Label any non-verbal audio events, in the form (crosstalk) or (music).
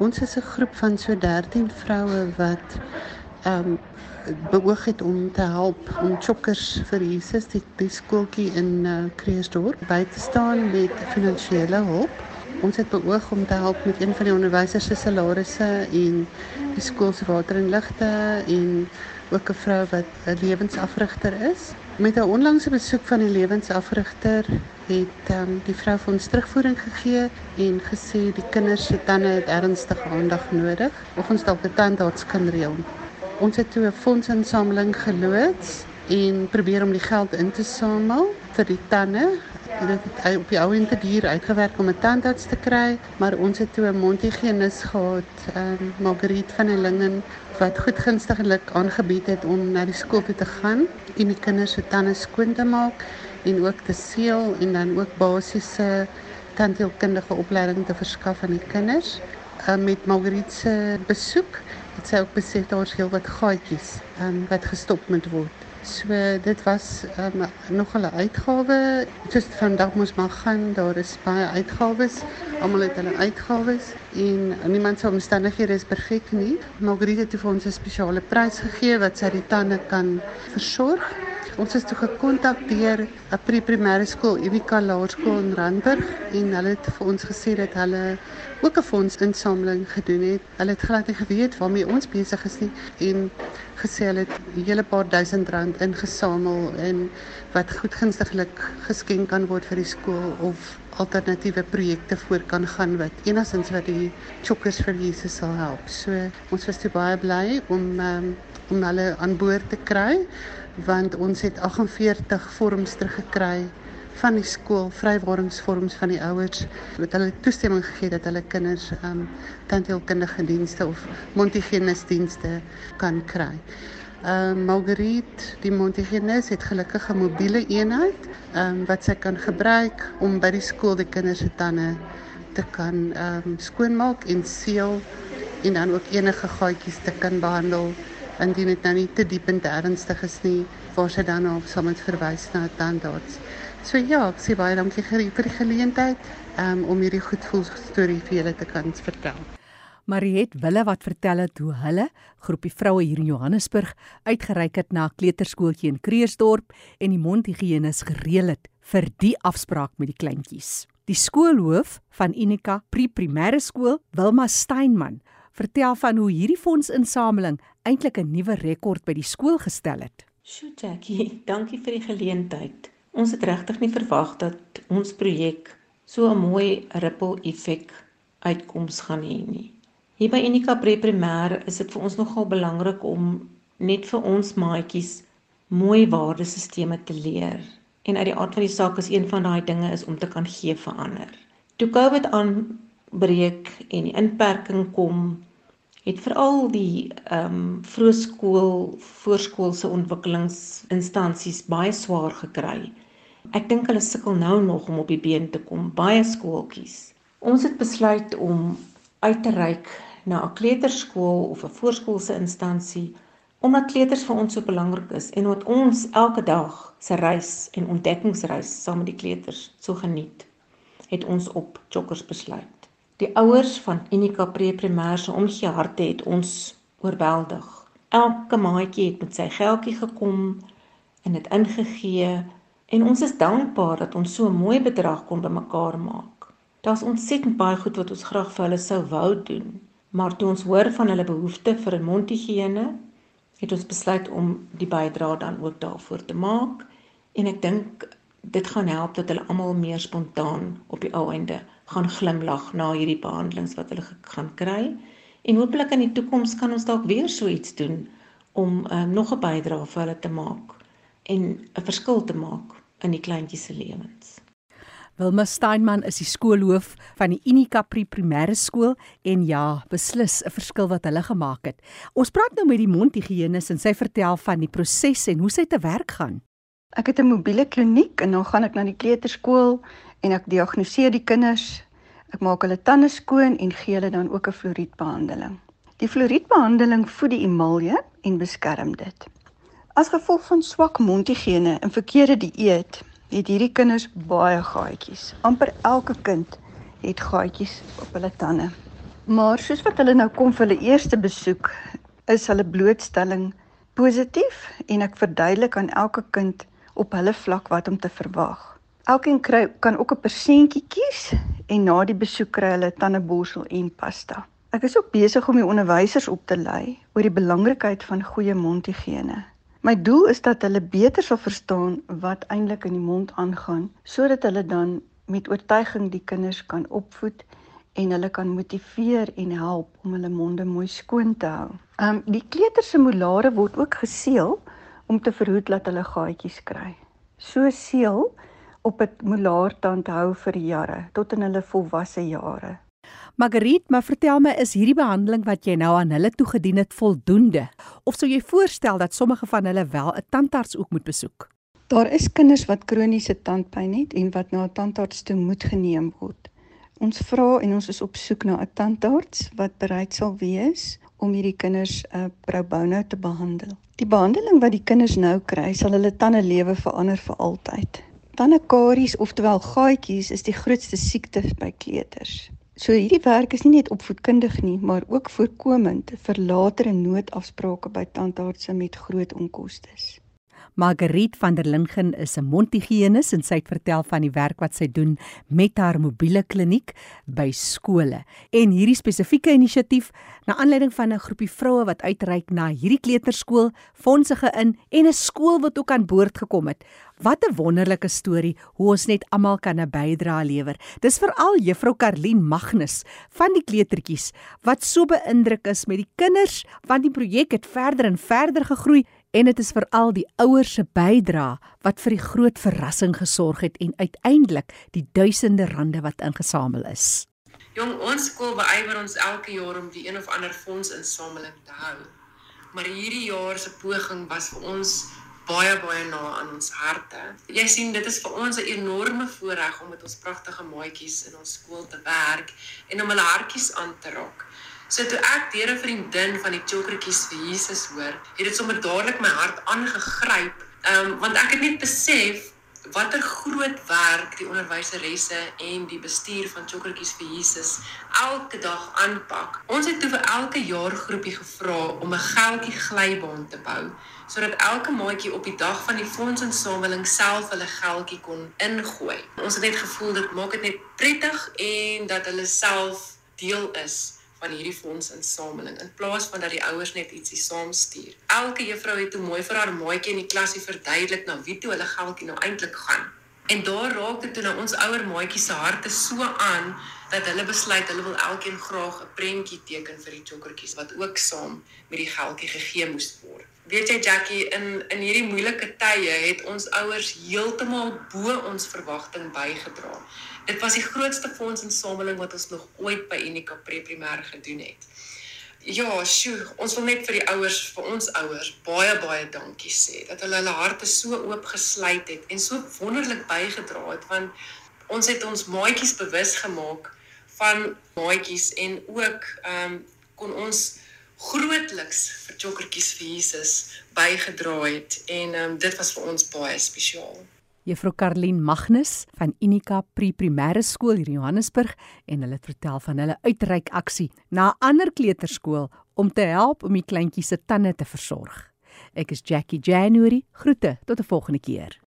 Ons is 'n groep van so 13 vroue wat ehm um, beoog het om te help om chokkers vir Jesus die, die skooltjie in uh, Kreersdorp by te staan met finansiële hulp. Ons het beoog om te help met een van die onderwysers se salarisse en die skool se water en ligte en ook 'n vrou wat 'n lewensafrigter is. Met 'n onlangse besoek van die lewensafrigter het um, die vrou vir ons terugvoering gegee en gesê die kinders se tande het ernstige aandag nodig of ons dalk 'n tandarts kan reël. Ons het toe 'n fondsinsameling geloods en probeer om die geld in te samel vir die tande dit het op die ou en te duur uitgewerk om 'n tandarts te kry, maar ons het toe 'n mondhygiënis gehad, ehm um, Margriet van der Lingen wat goed gunstiglik aangebied het om na die skool toe te gaan en die kinders se tande skoon te maak en ook te seël en dan ook basiese tandheelkundige opleiding te verskaf aan die kinders. Uh, met Margriet se besoek het sy ook besef daar's heel wat gaatjies um, wat gestop moet word. So dit was um, nog 'n uitgawe. Soos vandag moes maar gaan, daar is baie uitgawes. Almal het hulle uitgawes en niemand se omstandighede is perfek nie. Margriete het vir ons 'n spesiale prys gegee wat sy die tande kan versorg. Ons is toe gekontak deur 'n pre-primêre skool, Unika Laerskool in Randburg en hulle het vir ons gesê dat hulle ook 'n fondsinsameling gedoen het. Hulle het glad nie geweet waarmee ons besig is nie en gesê hulle het 'n hele paar duisend rand ingesamel en wat goedgunstiglik geskenk kan word vir die skool of alternatiewe projekte voor kan gaan wat enigstens wat die chokkers vir Jesus sal help. So ons was toe baie bly om um, om hulle aan boord te kry want ons het 48 vorms teruggekry van die skool vrywaringsvorms van die ouers wat hulle toestemming gegee dat hulle kinders um tandheelkundige dienste of mondhygiënis dienste kan kry. Um Marguerite, die mondhygiënis het gelukkig 'n mobiele eenheid um wat sy kan gebruik om by die skool die kinders se tande te kan um skoonmaak en seël en dan ook enige gaatjies te kan behandel indien dit nou nie te diep en te ernstig is nie, waar sy dan op sal met verwys na tandarts. So ja, ek sê baie dankie vir die geleentheid um, om hierdie goedvoel storie vir julle te kan vertel. Mariet Wille wat vertel het hoe hulle groepie vroue hier in Johannesburg uitgereik het na 'n kleuterskooltjie in Kreersdorp en die mondhygiënis gereël het vir die afspraak met die kleintjies. Die skoolhoof van Unika Pre-primêre skool, Wilma Steinman, vertel van hoe hierdie fondsinsameling eintlik 'n nuwe rekord by die skool gestel het. Sjoe Jackie, (laughs) dankie vir die geleentheid. Ons het regtig nie verwag dat ons projek so 'n mooi ripple effek uitkoms gaan hê nie. Hier by Unika Pre-primêr is dit vir ons nogal belangrik om net vir ons maatjies mooi waardesisteme te leer. En uit die aard van die saak is een van daai dinge is om te kan gee vir ander. Toe COVID aanbreek en die inperking kom, het veral die ehm um, vroegskool voorskoolse ontwikkelingsinstansies baie swaar gekry. Ek dink hulle sukkel nou nog om op die been te kom, baie skooltjies. Ons het besluit om uit te reik na 'n kleuterskool of 'n voorskoolse instansie omdat kleuters vir ons so belangrik is en omdat ons elke dag se reis en ontdekkingsreis saam met die kleuters so geniet, het ons op Chokkers besluit. Die ouers van Unika Pre-primêr se omgee harte het ons oorweldig. Elke maatjie het met sy geldjie gekom en dit ingegee en ons is dankbaar dat ons so 'n mooi bedrag kon bymekaar maak. Daar's ontsettend baie goed wat ons graag vir hulle sou wou doen, maar toe ons hoor van hulle behoefte vir 'n mondhygiëne, het ons besluit om die bydrae dan ook daarvoor te maak en ek dink dit gaan help dat hulle almal meer spontaan op die ou einde gaan glimlag na hierdie behandelings wat hulle gaan kry. En hopelik in die toekoms kan ons dalk weer so iets doen om um, nog 'n bydrae vir hulle te maak en 'n verskil te maak in die kleintjies se lewens. Wilma Steinman is die skoolhoof van die Unika Pri Primêre Skool en ja, beslis 'n verskil wat hulle gemaak het. Ons praat nou met die mondhygiënis en sy vertel van die proses en hoe sy te werk gaan. Ek het 'n mobiele kliniek en dan gaan ek na die kleuterskool en ek diagnoseer die kinders. Ek maak hulle tande skoon en gee hulle dan ook 'n fluoriedbehandeling. Die fluoriedbehandeling voed die emalje en beskerm dit. As gevolg van swak mondhygiëne en verkeerde dieet, het hierdie kinders baie gaatjies. amper elke kind het gaatjies op hulle tande. Maar soos wat hulle nou kom vir hulle eerste besoek, is hulle blootstelling positief en ek verduidelik aan elke kind op hulle vlak wat om te verwag. Elkeen kry kan ook 'n persentjie kies en na die besoek kry hulle tandeborsel en pasta. Ek is ook besig om die onderwysers op te lei oor die belangrikheid van goeie mondhigiëne. My doel is dat hulle beter sal verstaan wat eintlik in die mond aangaan sodat hulle dan met oortuiging die kinders kan opvoed en hulle kan motiveer en help om hulle monde mooi skoon te hou. Um die kleuter se molare word ook geseël om te verhoed dat hulle gaatjies kry. So seël op 'n molaartand hou vir jare tot in hulle volwasse jare. Margriet, maar vertel my, is hierdie behandeling wat jy nou aan hulle toegedien het voldoende? Of sou jy voorstel dat sommige van hulle wel 'n tandarts ook moet besoek? Daar is kinders wat kroniese tandpyn het en wat na 'n tandarts toe moet geneem word. Ons vra en ons is op soek na 'n tandarts wat bereid sal wees om hierdie kinders 'n uh, pro bono te behandel. Die behandeling wat die kinders nou kry, sal hulle tande lewe verander vir altyd. Tandekaries, oftewel gaatjies, is die grootste siekte by kleuters. So hierdie werk is nie net opvoedkundig nie, maar ook voorkomend vir latere noodafsprake by tandartse met groot onkoste. Margriet van der Lingen is 'n mondhygiënis en sy het vertel van die werk wat sy doen met haar mobiele kliniek by skole. En hierdie spesifieke inisiatief na aanleiding van 'n groepie vroue wat uitreik na hierdie kleuterskool, fondse gein en 'n skool wat ook aan boord gekom het. Wat 'n wonderlike storie hoe ons net almal kan 'n bydrae lewer. Dis veral juffrou Karlien Magnus van die kleutertjies wat so beïndruk is met die kinders want die projek het verder en verder gegroei en dit is veral die ouers se bydrae wat vir die groot verrassing gesorg het en uiteindelik die duisende rande wat ingesamel is. Jong, ons skool beywer ons elke jaar om die een of ander fondsinsameling te hou. Maar hierdie jaar se poging was vir ons baie baie na aan ons harte. Jy sien, dit is vir ons 'n enorme voorreg om met ons pragtige maatjies in ons skool te werk en om hulle hartjies aan te raak. So toe ek deur 'n vriendin van die chokkertjies vir Jesus hoor, het dit sommer dadelik my hart aangegryp. Um, want ek het net besef watter groot werk die onderwyseresse en die bestuur van chokkertjies vir Jesus elke dag aanpak. Ons het toe vir elke jaar groepie gevra om 'n geldjie glybaan te bou sodat elke maatjie op die dag van die fondsinsameling self hulle geldjie kon ingooi. Ons het net gevoel dit maak dit net prettig en dat hulle self deel is van hierdie fondsinsameling in plaas van dat die ouers net ietsie saamstuur. Elke juffrou het toe mooi vir haar maatjie in die klasie verduidelik na wie toe hulle geldjie nou eintlik gaan. En daar raak dit toe na ons ouer maatjies se harte so aan dat hulle besluit hulle wil elkeen graag 'n prentjie teken vir die chokkertjies wat ook saam met die geldjie gegee moes word. Weet jy Jackie, in in hierdie moeilike tye het ons ouers heeltemal bo ons verwagting bygedra. Dit was die grootste fondsinsameling wat ons nog ooit by Unika Pre-primêr gedoen het. Ja, sjoe, ons wil net vir die ouers, vir ons ouers baie baie dankie sê dat hulle hulle harte so oop gesluit het en so wonderlik bygedra het want ons het ons maatjies bewus gemaak van maatjies en ook ehm um, kon ons grootliks vir jokkertjies vir Jesus bygedra het en um, dit was vir ons baie spesiaal. Juffrou Karlien Magnus van Unika Pre-primêre skool hier in Johannesburg en hulle vertel van hulle uitreik aksie na 'n ander kleuterskool om te help om die kleintjies se tande te versorg. Ek is Jackie January. Groete tot 'n volgende keer.